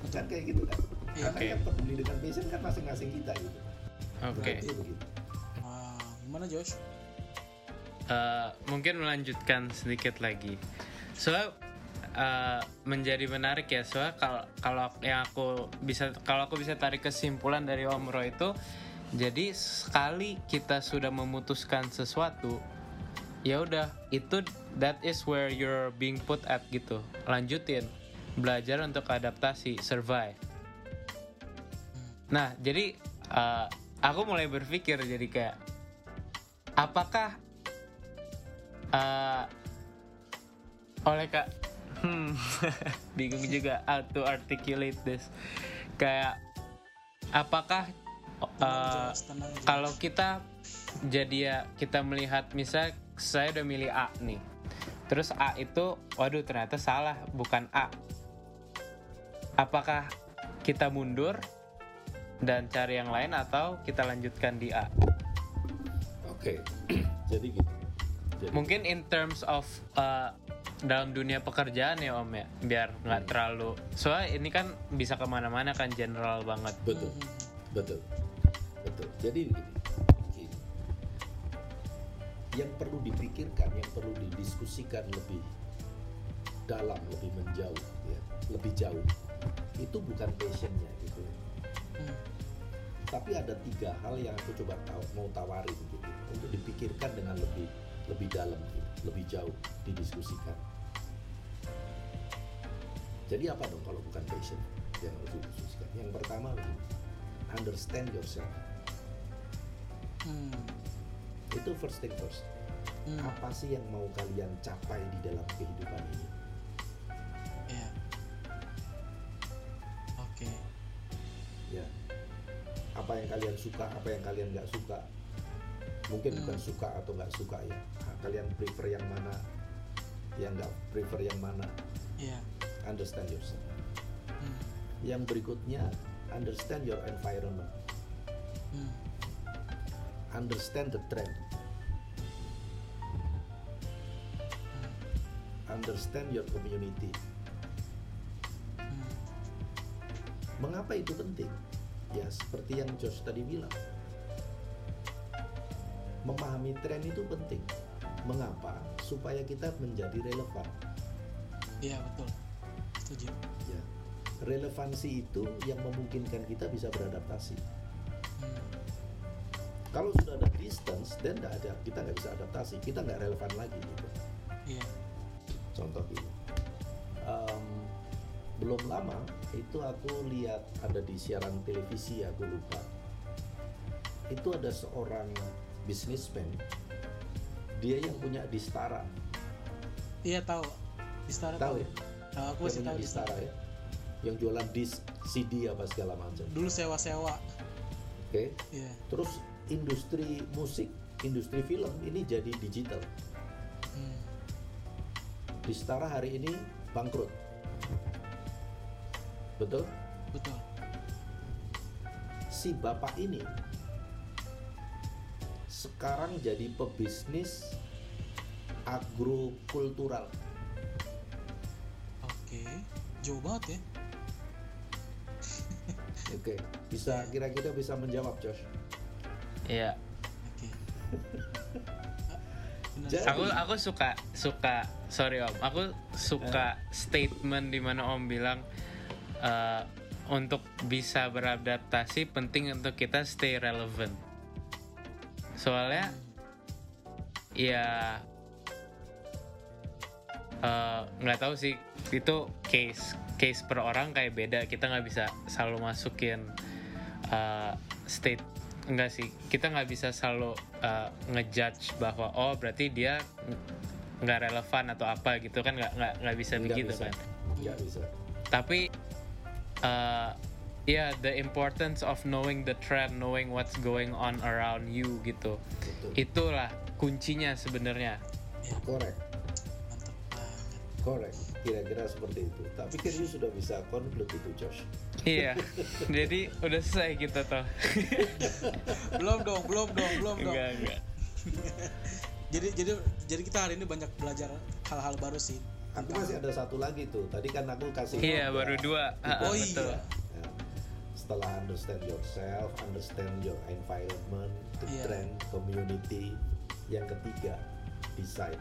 Betul. kan kayak gitu kan Iya. karena Oke. yang peduli dengan passion kan masing-masing kita gitu oke Berarti begitu Wah, gimana Josh? Eh, mungkin melanjutkan sedikit lagi soal eh, menjadi menarik ya soal kalau kalau yang aku bisa kalau aku bisa tarik kesimpulan dari Om Roy itu jadi sekali kita sudah memutuskan sesuatu ya udah itu that is where you're being put at gitu lanjutin belajar untuk adaptasi survive nah jadi eh, aku mulai berpikir jadi kayak apakah eh, oleh kak hmm, bingung juga how to articulate this kayak apakah Josh. kalau kita jadi ya kita melihat misal saya udah milih A nih terus A itu waduh ternyata salah bukan A apakah kita mundur dan cari yang lain atau kita lanjutkan di A? Oke jadi gitu. Jadi mungkin in terms of uh, dalam dunia pekerjaan ya om ya biar nggak terlalu soalnya ini kan bisa ke mana-mana kan general banget. Betul. Hmm, betul. Betul. Jadi Begini. yang perlu dipikirkan yang perlu didiskusikan lebih dalam lebih menjauh ya lebih jauh itu bukan passionnya gitu ya. hmm, tapi ada tiga hal yang aku coba tahu mau tawarin gitu untuk dipikirkan dengan lebih lebih dalam gitu, lebih jauh didiskusikan. Jadi apa dong kalau bukan passion yang harus didiskusikan? Yang pertama understand yourself. Hmm, itu first thing first. Hmm, apa sih yang mau kalian capai di dalam kehidupan ini. Oke. ya apa yang kalian suka apa yang kalian nggak suka. Mungkin Hmm. bukan suka atau nggak suka ya. Nah, kalian prefer yang mana? Yang nggak prefer yang mana? Iya. understand yourself. Hmm, yang berikutnya understand your environment. Hmm, understand the trend. Understand your community. Hmm, mengapa itu penting ya seperti yang Josh tadi bilang. Memahami tren itu penting. Mengapa? Supaya kita menjadi relevan. Iya betul. Setuju. ya. Relevansi itu yang memungkinkan kita bisa beradaptasi. Hmm, kalau sudah ada distance dan nggak ada kita nggak bisa adaptasi. Kita nggak relevan lagi gitu belum lama itu aku lihat ada di siaran televisi aku lupa itu ada seorang businessman dia yang punya Distara Iya tahu. Istara tahu tahu. ya Tahu aku Dia sih punya tahu Distara Istara. ya yang jualan disk CD apa segala macam Dulu sewa-sewa. oke Iya. terus industri musik industri film ini jadi digital Hmm, Distara hari ini bangkrut betul betul. si bapak ini sekarang jadi pebisnis agrokultural. Oke, jauh banget ya. Oke, bisa kira-kira bisa menjawab Josh. Iya. Oke. Jadi- Aku aku suka suka sorry om. Aku suka statement di mana om bilang eh, untuk bisa beradaptasi penting untuk kita stay relevant. Soalnya ya eh, nggak tahu sih itu case case per orang kayak beda kita nggak bisa selalu masukin eh, state enggak sih kita nggak bisa selalu uh, ngejudge bahwa oh berarti dia ng- nggak relevan atau apa gitu kan nggak nggak nggak bisa begitu bisa. kan Nggak bisa. tapi uh, ya the importance of knowing the trend knowing what's going on around you gitu Betul. itulah kuncinya sebenarnya Correct. Mantap banget. Correct. Kira-kira seperti itu. Tak pikir you sudah bisa conclude itu Josh. iya jadi udah selesai kita toh Belum dong, belum dong, belum dong. enggak enggak Jadi jadi jadi kita hari ini banyak belajar hal-hal baru sih. Aku masih ada satu lagi tuh. Tadi kan aku kasih iya note baru ya. dua Oh betul iya. Ya. Setelah understand yourself, understand your environment, the Iya. trend, community. Yang ketiga, decide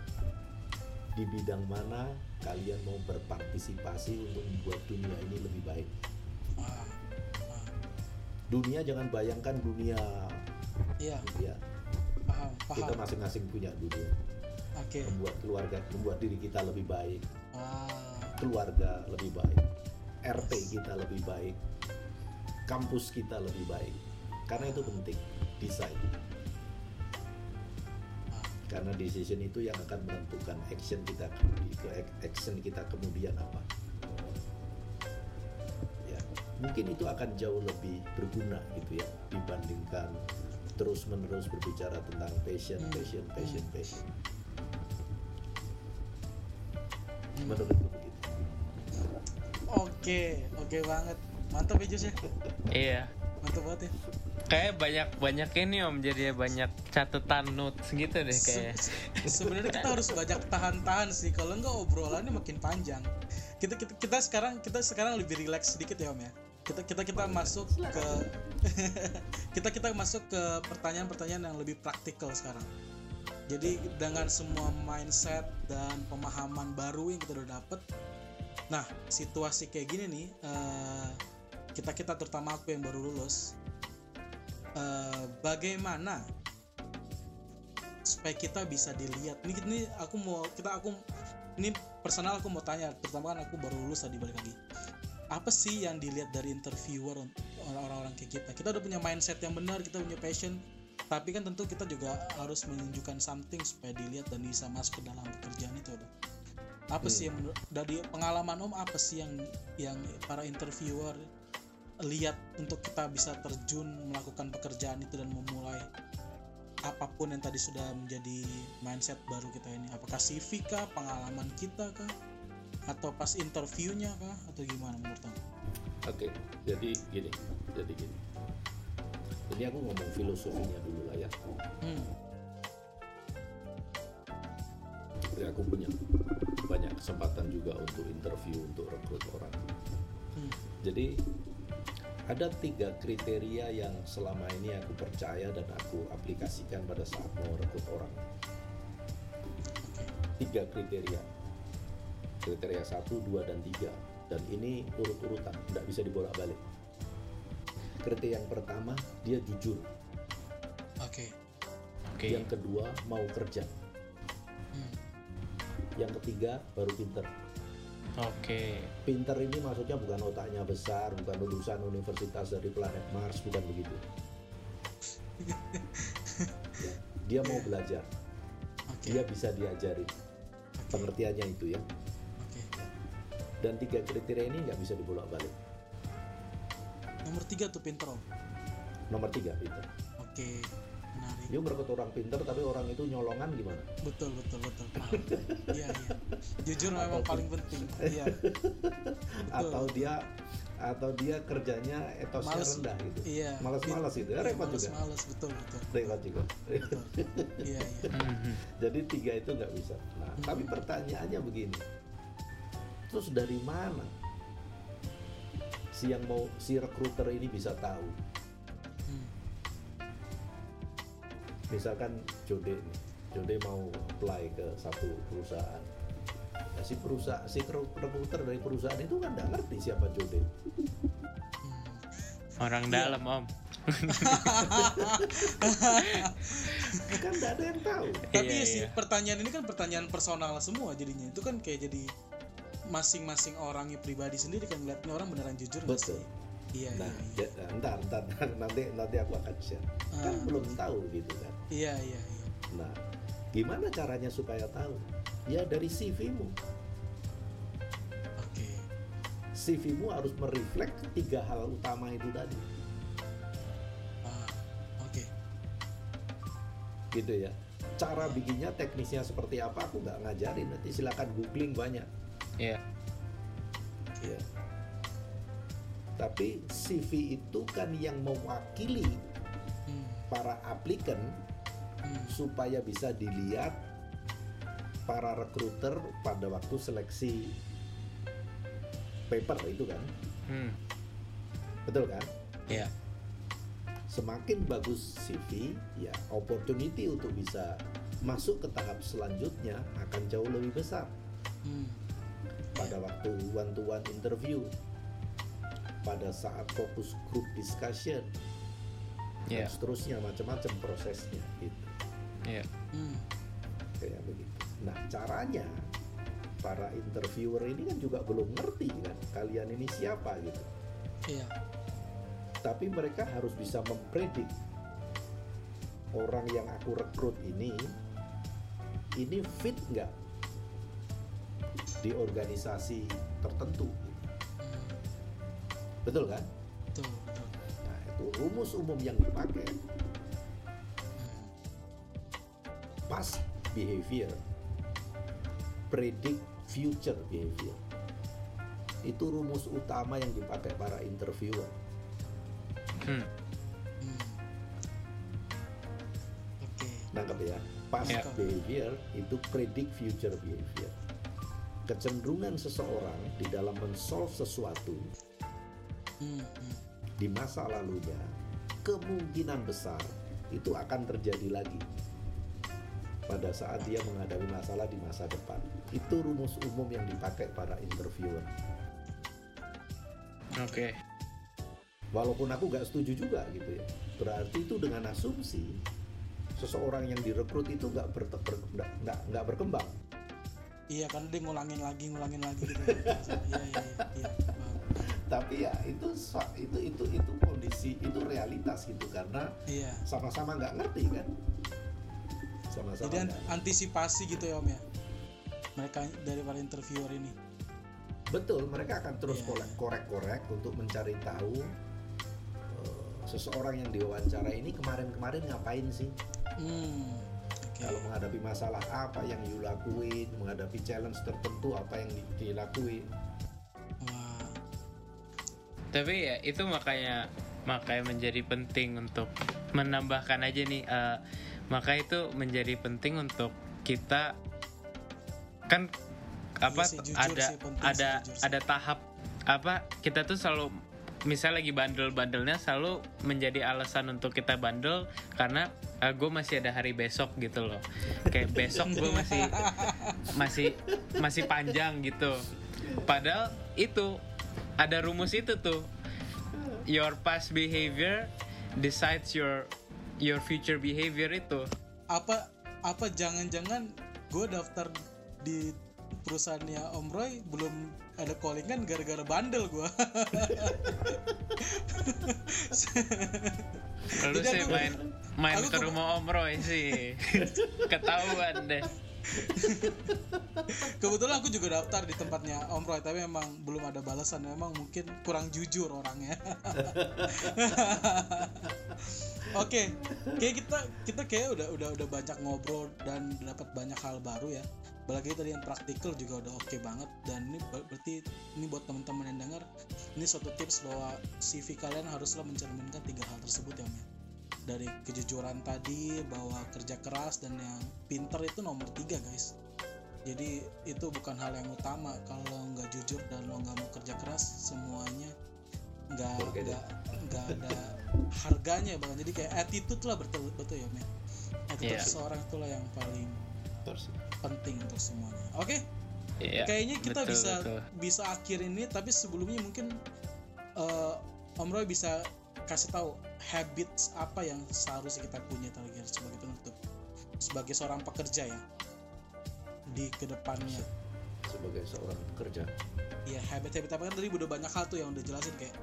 di bidang mana kalian mau berpartisipasi untuk membuat dunia ini lebih baik. Dunia jangan bayangkan dunia Iya, ya paham, kita masing-masing punya dunia Oke. membuat keluarga membuat diri kita lebih baik. Wah, keluarga lebih baik. RT kita lebih baik. Kampus kita lebih baik. Karena itu penting desain. Wah. karena decision itu yang akan menentukan action kita ke action kita kemudian apa. Ya mungkin itu akan jauh lebih berguna gitu ya dibandingkan terus menerus berbicara tentang passion Hmm. passion passion passion Hmm. menurutku begitu Oke, oke banget. Mantap ya Jus ya. iya Mantap banget ya. kayak banyak banyak ini om jadi banyak catatan notes gitu deh kayak Se- Sebenarnya kita harus banyak tahan-tahan sih. Kalau enggak obrolannya makin panjang. Kita kita, kita sekarang kita sekarang lebih relax sedikit ya Om ya. Kita kita kita masuk ke kita kita masuk ke pertanyaan-pertanyaan yang lebih praktikal sekarang. Jadi dengan semua mindset dan pemahaman baru yang kita udah dapet, nah situasi kayak gini nih, eh, kita kita terutama aku yang baru lulus, eh, bagaimana supaya kita bisa dilihat? Ini ini aku mau kita aku ini personal aku mau tanya terutama kan aku baru lulus tadi balik lagi. Apa sih yang dilihat dari interviewer orang-orang kayak kita? Kita udah punya mindset yang benar kita punya passion tapi kan tentu kita juga harus menunjukkan something supaya dilihat dan bisa masuk ke dalam pekerjaan itu ada apa sih yang menurut- dari pengalaman om apa sih yang yang para interviewer lihat untuk kita bisa terjun melakukan pekerjaan itu dan memulai apa pun yang tadi sudah menjadi mindset baru kita ini apakah CV kah pengalaman kita kah atau pas interviewnya kah atau gimana menurut kamu? Oke, jadi gini, jadi gini. Ini aku ngomong filosofinya dulu lah ya. Hmm, Jadi aku punya banyak kesempatan juga untuk interview untuk rekrut orang. hmm, Jadi ada tiga kriteria yang selama ini aku percaya dan aku aplikasikan pada saat mau rekrut orang. Tiga kriteria. Kriteria satu, dua, dan tiga. Dan ini urut-urutan, tidak bisa dibolak-balik. Kriteria yang pertama, dia jujur. oke oke Yang kedua, mau kerja. Hmm, Yang ketiga, baru pinter. oke Pinter ini maksudnya bukan otaknya besar, bukan lulusan universitas dari planet Mars, bukan begitu. Ya, Dia mau belajar, oke dia bisa diajarin. Pengertiannya itu ya. oke Dan tiga kriteria ini nggak bisa dibolak-balik. Nomor tiga tuh pinter om Nomor tiga, pinter. oke menarik You merekrut orang pinter tapi orang itu nyolongan gimana? betul betul betul iya iya jujur memang Atau- paling penting iya Atau dia atau dia kerjanya etosnya Males. rendah gitu. iya Malas-malas gitu. Ya, repot males, juga. males betul betul Repot juga. betul iya iya Mhm. Jadi tiga itu nggak bisa. Nah, Hmm. tapi pertanyaannya begini. Terus dari mana si yang mau si recruiter ini bisa tahu? Hmm. Misalkan Jode nih, Jode mau apply ke satu perusahaan. Nah, si perusahaan si recru- recruiter dari perusahaan itu kan nggak ngerti siapa Jode. Orang Iya. dalam om Kan nggak ada yang tahu. tapi Iya, ya sih iya. pertanyaan ini kan pertanyaan personal semua jadinya itu kan kayak jadi masing-masing orangnya pribadi sendiri kan ngeliat ini orang beneran jujur Betul. sih iya Nah, iya ja- ntar, ntar, ntar, nanti nanti aku akan share. Kan Ah. belum tahu gitu kan. iya iya iya Nah, gimana caranya supaya tahu? Ya dari CV-mu. oke CV-mu harus mereflek tiga hal utama itu tadi, Ah, oke gitu ya. Cara bikinnya teknisnya seperti apa aku nggak ngajarin nanti silakan googling banyak. Ya. Tapi CV itu kan yang mewakili Hmm, para aplikan hmm, supaya bisa dilihat para recruiter pada waktu seleksi paper itu kan, Hmm. betul kan? Iya. semakin bagus CV, ya opportunity untuk bisa masuk ke tahap selanjutnya akan jauh lebih besar hmm. Pada waktu one to one interview, pada saat fokus group discussion, dan Iya. seterusnya macam-macam prosesnya gitu, Iya. Hmm. kayak begitu. Nah caranya para interviewer ini kan juga belum ngerti kan kalian ini siapa gitu. iya tapi mereka harus bisa mempredik orang yang aku rekrut ini ini fit nggak di organisasi tertentu. Betul kan? Betul betul. Nah itu rumus umum yang dipakai. Past behavior. Predict future behavior. Itu rumus utama yang dipakai para interviewer. Hmm. hmm. oke. Nangkep ya? Past Ya. behavior itu predict future behavior kecenderungan seseorang di dalam mensolve sesuatu Hmm, di masa lalunya kemungkinan besar itu akan terjadi lagi pada saat dia menghadapi masalah di masa depan. Itu rumus umum yang dipakai para interviewer. Oke. walaupun aku nggak setuju juga gitu ya. Berarti itu dengan asumsi seseorang yang direkrut itu nggak nggak berkembang iya kan dia ngulangin lagi ngulangin lagi gitu. Iya iya iya iya. Tapi ya itu itu itu itu kondisi itu realitas gitu karena iya. sama-sama nggak ngerti kan? Sama-sama jadi antisipasi gitu ya om ya? Mereka dari para interviewer ini. Betul mereka akan terus korek- iya. korek-korek untuk mencari tahu eh, seseorang yang diwawancara ini kemarin-kemarin ngapain sih? Hmm kalau menghadapi masalah apa yang you lakuin menghadapi challenge tertentu apa yang di- dilakuin wah Tapi ya itu makanya makanya menjadi penting untuk menambahkan aja nih eh, maka itu menjadi penting untuk kita kan apa Iya sih, jujur ada sih, penting ada sih, jujur sih. ada tahap apa kita tuh selalu misal lagi bandel-bandelnya selalu menjadi alasan untuk kita bandel karena gue masih ada hari besok gitu loh. Kayak besok gue masih masih masih panjang gitu. Padahal itu ada rumus itu tuh. Your past behavior decides your your future behavior itu. Apa apa jangan-jangan gue daftar di perusahaannya Om Roy belum ada callingan gara-gara bandel gue lu sih aku- main main aku ke- rumah Om Roy sih. Ketahuan deh. Kebetulan aku juga daftar di tempatnya Om Roy tapi memang belum ada balasan. Memang mungkin kurang jujur orangnya oke kayak kita kita kayak udah udah udah banyak ngobrol dan dapat banyak hal baru ya. Apalagi tadi yang praktikal juga udah oke banget. Dan ini ber- berarti ini buat teman-teman yang dengar ini suatu tips bahwa CV kalian haruslah mencerminkan tiga hal tersebut ya dari kejujuran tadi bahwa kerja keras dan yang pinter itu nomor tiga guys. Jadi itu bukan hal yang utama. Kalau nggak jujur dan lo nggak mau kerja keras semuanya nggak Forget it. nggak nggak ada harganya bang jadi kayak attitude lah betul betul ya men attitude Iya. seseorang itulah yang paling Terus penting untuk semuanya oke Iya. kayaknya kita betul, bisa betul. bisa akhir ini tapi sebelumnya mungkin eh, Om Roy bisa kasih tahu habits apa yang seharusnya kita punya terakhir sebagai penutup sebagai seorang pekerja ya di ke depannya sebagai seorang pekerja ya habit-habit apa kan tadi udah banyak hal tuh yang udah jelasin kayak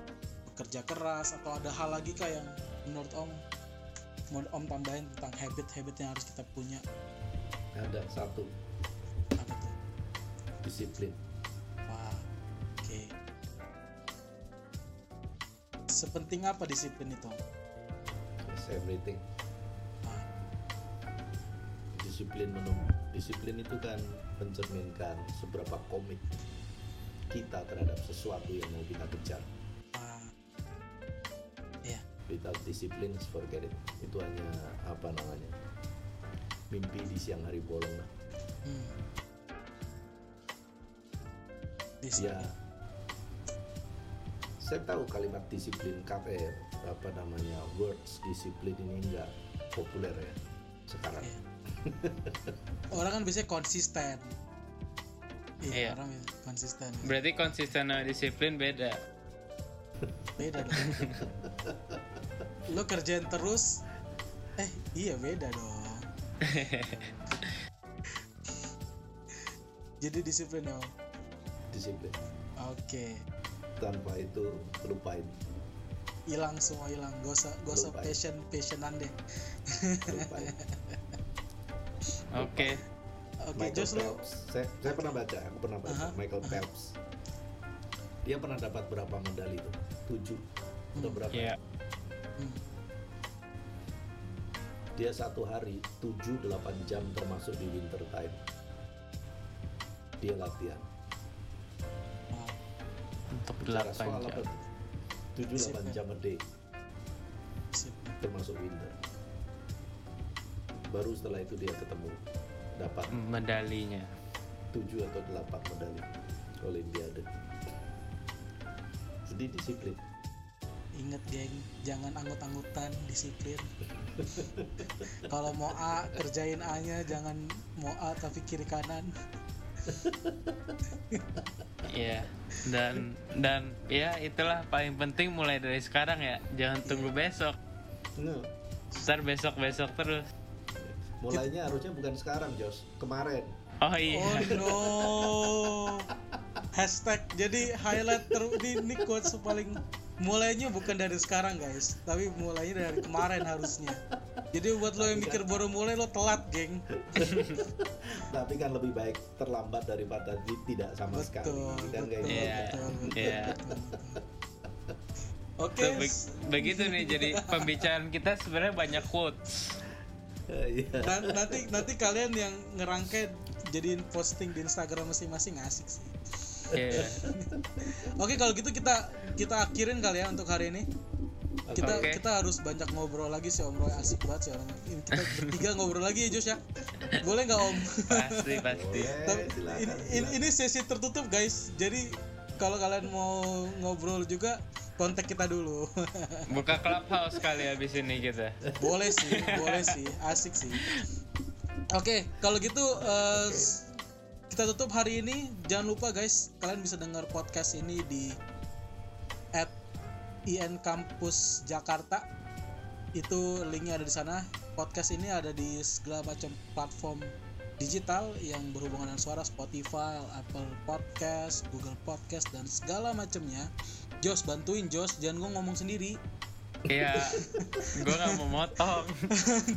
bekerja keras atau ada hal lagi kah yang menurut Om mau Om tambahin tentang habit-habit yang harus kita punya? Ada satu. Apa tuh? Disiplin. Wah, oke. Sepenting apa disiplin itu? It's everything. Ah, disiplin menum disiplin itu kan mencerminkan seberapa komit kita terhadap sesuatu yang mau kita kejar. Without disiplin forget it itu hanya apa namanya mimpi di siang hari bolong lah hmm. ya saya tahu kalimat disiplin KPR apa namanya words disiplin ini enggak populer ya sekarang Iya. Orang kan biasanya konsisten. Iya, Iya. orang konsisten. Berarti konsisten sama disiplin beda. Beda dong. Lo kerjain terus, eh iya beda dong. Jadi disiplin dong. disiplin Oke. tanpa itu lupain hilang semua hilang gak usah gak usah Lupain. passion passionan deh Oke. oke Michael Jos lo Phelps saya, saya pernah baca aku pernah baca Aha, Michael aha. Phelps dia pernah dapat berapa medali itu tujuh atau Hmm, berapa Iya. Dia satu hari 7-8 jam termasuk di winter time dia latihan. Untuk bicara 8 soal jam. apa 7-8 Disiplin. jam a day termasuk winter baru setelah itu dia ketemu dapat Medalinya. 7 atau 8 medali olimpiade jadi disiplin inget geng jangan anggut-anggutan disiplin kalau mau A kerjain A nya jangan mau A tapi kiri kanan Iya. Dan dan ya itulah paling penting mulai dari sekarang ya. Jangan tunggu besok. no. Ntar besok-besok terus. mulainya harusnya bukan sekarang Jos kemarin Oh iya. oh no hashtag jadi highlight ter ini, ini quotes paling mulainya bukan dari sekarang guys tapi mulainya dari kemarin harusnya jadi buat lo yang mikir baru mulai lo telat geng tapi kan lebih baik terlambat daripada tidak sama sekali betul kan kayak betul, gitu. Iya, betul, betul, iya. betul, betul. oke be- begitu nih jadi pembicaraan kita sebenarnya banyak quotes. Iya. Dan nanti nanti kalian yang ngerangkai jadiin posting di Instagram masing-masing asik sih Iya. oke kalau gitu kita kita akhirin kali ya untuk hari ini. Kita Oke. kita harus banyak ngobrol lagi sih Om Roy. Asik banget sih orangnya. Ini kita bertiga ngobrol lagi ya Jos ya? Boleh nggak Om? Pasti pasti. Boleh, Tapi silakan, ini, ini, silakan. ini sesi tertutup guys. Jadi kalau kalian mau ngobrol juga kontak kita dulu. Buka clubhouse kali habis ini kita. boleh sih boleh sih. Asik sih. Oke kalau gitu eh, s- kita tutup hari ini jangan lupa guys kalian bisa dengar podcast ini di at IN Kampus Jakarta itu linknya ada di sana podcast ini ada di segala macam platform digital yang berhubungan dengan suara Spotify, Apple Podcast, Google Podcast dan segala macamnya. Jos bantuin Jos, jangan gue ngomong sendiri. Iya. Gue nggak mau motong.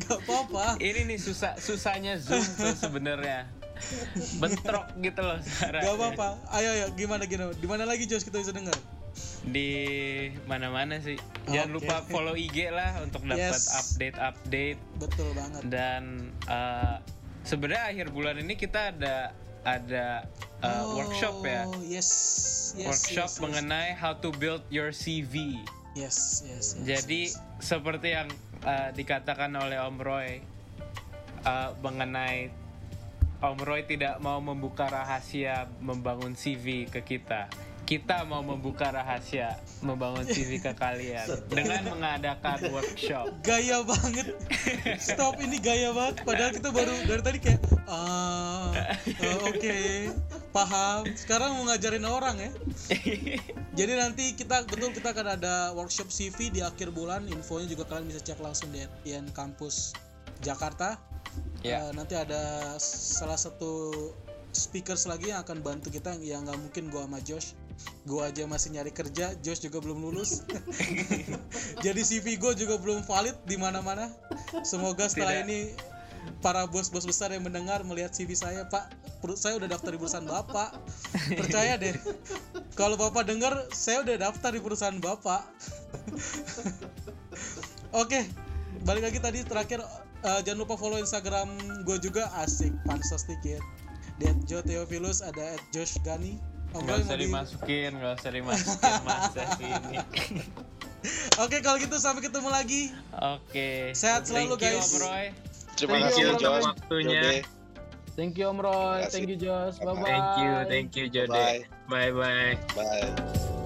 Gak apa-apa. Ini nih susah susahnya zoom tuh sebenarnya. Bentrok gitu loh suaranya. Gak apa-apa. Ayo ayo gimana gimana. Di mana lagi Jos kita bisa dengar? di mana-mana sih. Jangan Oke. lupa follow IG lah untuk dapat Yes. update-update betul banget dan eh, sebenarnya akhir bulan ini kita ada ada eh, Oh, workshop ya. yes yes workshop yes, yes. mengenai how to build your CV. yes yes, yes Jadi yes. seperti yang uh, dikatakan oleh Om Roy uh, mengenai Om Roy tidak mau membuka rahasia membangun CV ke kita. Kita mau membuka rahasia membangun CV ke kalian dengan mengadakan workshop. gaya banget. Stop ini gaya banget. Padahal kita baru dari tadi kayak ah eh, oke paham. Sekarang mau ngajarin orang ya. Jadi nanti kita betul kita akan ada workshop CV di akhir bulan. Infonya juga kalian bisa cek langsung di IN kampus Jakarta Ya. Eh, nanti ada salah satu speakers lagi yang akan bantu kita yang nggak mungkin gua sama Josh. Gua aja masih nyari kerja Josh juga belum lulus. Jadi CV gue juga belum valid di mana-mana. Semoga setelah Tidak. ini para bos-bos besar yang mendengar melihat CV saya pak perut saya udah daftar di perusahaan bapak. Percaya deh. Kalau bapak dengar saya udah daftar di perusahaan bapak. Oke balik lagi tadi terakhir eh, jangan lupa follow instagram gue juga asik pansos dikit di Joe Theophilus ada at Josh Gani Om Gak usah di- dimasukin, gak usah dimasukin mas ini. Oke kalau gitu sampai ketemu lagi Oke. Sehat selalu, Thank you, guys. Om Roy. Terima kasih you, ya Josh. waktunya. Jode. Thank you Om Roy, thank you Josh, bye bye. Thank you, thank you Jode. Bye. Bye bye. Bye.